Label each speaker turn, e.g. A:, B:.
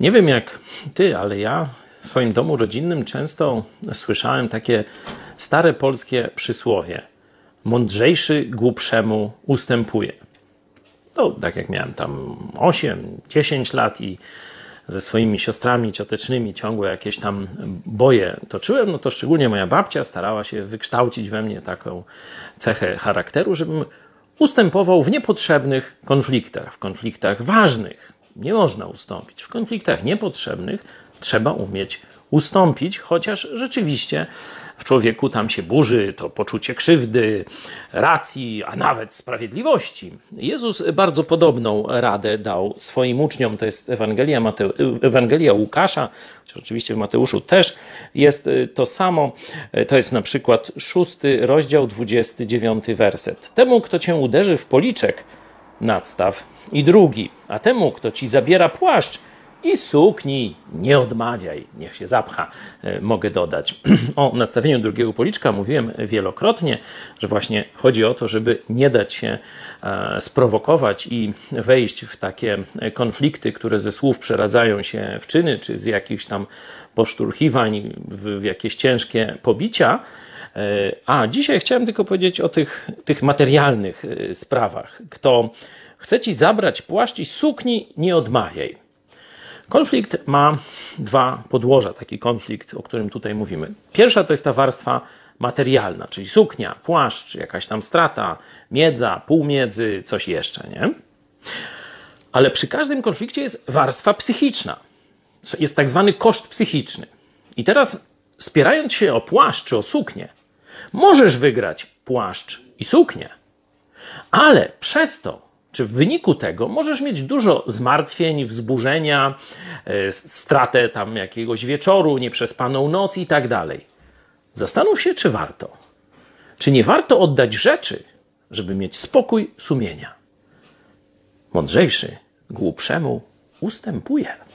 A: Nie wiem jak ty, ale ja w swoim domu rodzinnym często słyszałem takie stare polskie przysłowie: mądrzejszy głupszemu ustępuje. To tak jak miałem tam 8, 10 lat i ze swoimi siostrami ciotecznymi ciągłe jakieś tam boje toczyłem, no to szczególnie moja babcia starała się wykształcić we mnie taką cechę charakteru, żebym ustępował w niepotrzebnych konfliktach, w konfliktach ważnych. Nie można ustąpić. W konfliktach niepotrzebnych trzeba umieć ustąpić, chociaż rzeczywiście w człowieku tam się burzy to poczucie krzywdy, racji, a nawet sprawiedliwości. Jezus bardzo podobną radę dał swoim uczniom. To jest Ewangelia, Mate... Ewangelia Łukasza, oczywiście w Mateuszu też jest to samo. To jest na przykład szósty rozdział, 29 werset. Temu, kto cię uderzy w policzek, nadstaw i drugi, a temu, kto ci zabiera płaszcz, i sukni nie odmawiaj, niech się zapcha, e, mogę dodać. O nadstawieniu drugiego policzka mówiłem wielokrotnie, że właśnie chodzi o to, żeby nie dać się e, sprowokować i wejść w takie konflikty, które ze słów przeradzają się w czyny, czy z jakichś tam poszturchiwań w jakieś ciężkie pobicia. E, a dzisiaj chciałem tylko powiedzieć o tych, tych materialnych sprawach. Kto chce ci zabrać płaszcz i sukni, nie odmawiaj. Konflikt ma dwa podłoża, taki konflikt, o którym tutaj mówimy. Pierwsza to jest ta warstwa materialna, czyli suknia, płaszcz, jakaś tam strata, miedza, półmiedzy, coś jeszcze, nie? Ale przy każdym konflikcie jest warstwa psychiczna. Jest tak zwany koszt psychiczny. I teraz, spierając się o płaszcz czy o suknię, możesz wygrać płaszcz i suknię, ale przez to czy w wyniku tego możesz mieć dużo zmartwień, wzburzenia, e, stratę tam jakiegoś wieczoru, nieprzespaną noc i tak dalej. Zastanów się, czy warto. Czy nie warto oddać rzeczy, żeby mieć spokój sumienia? Mądrzejszy głupszemu ustępuje.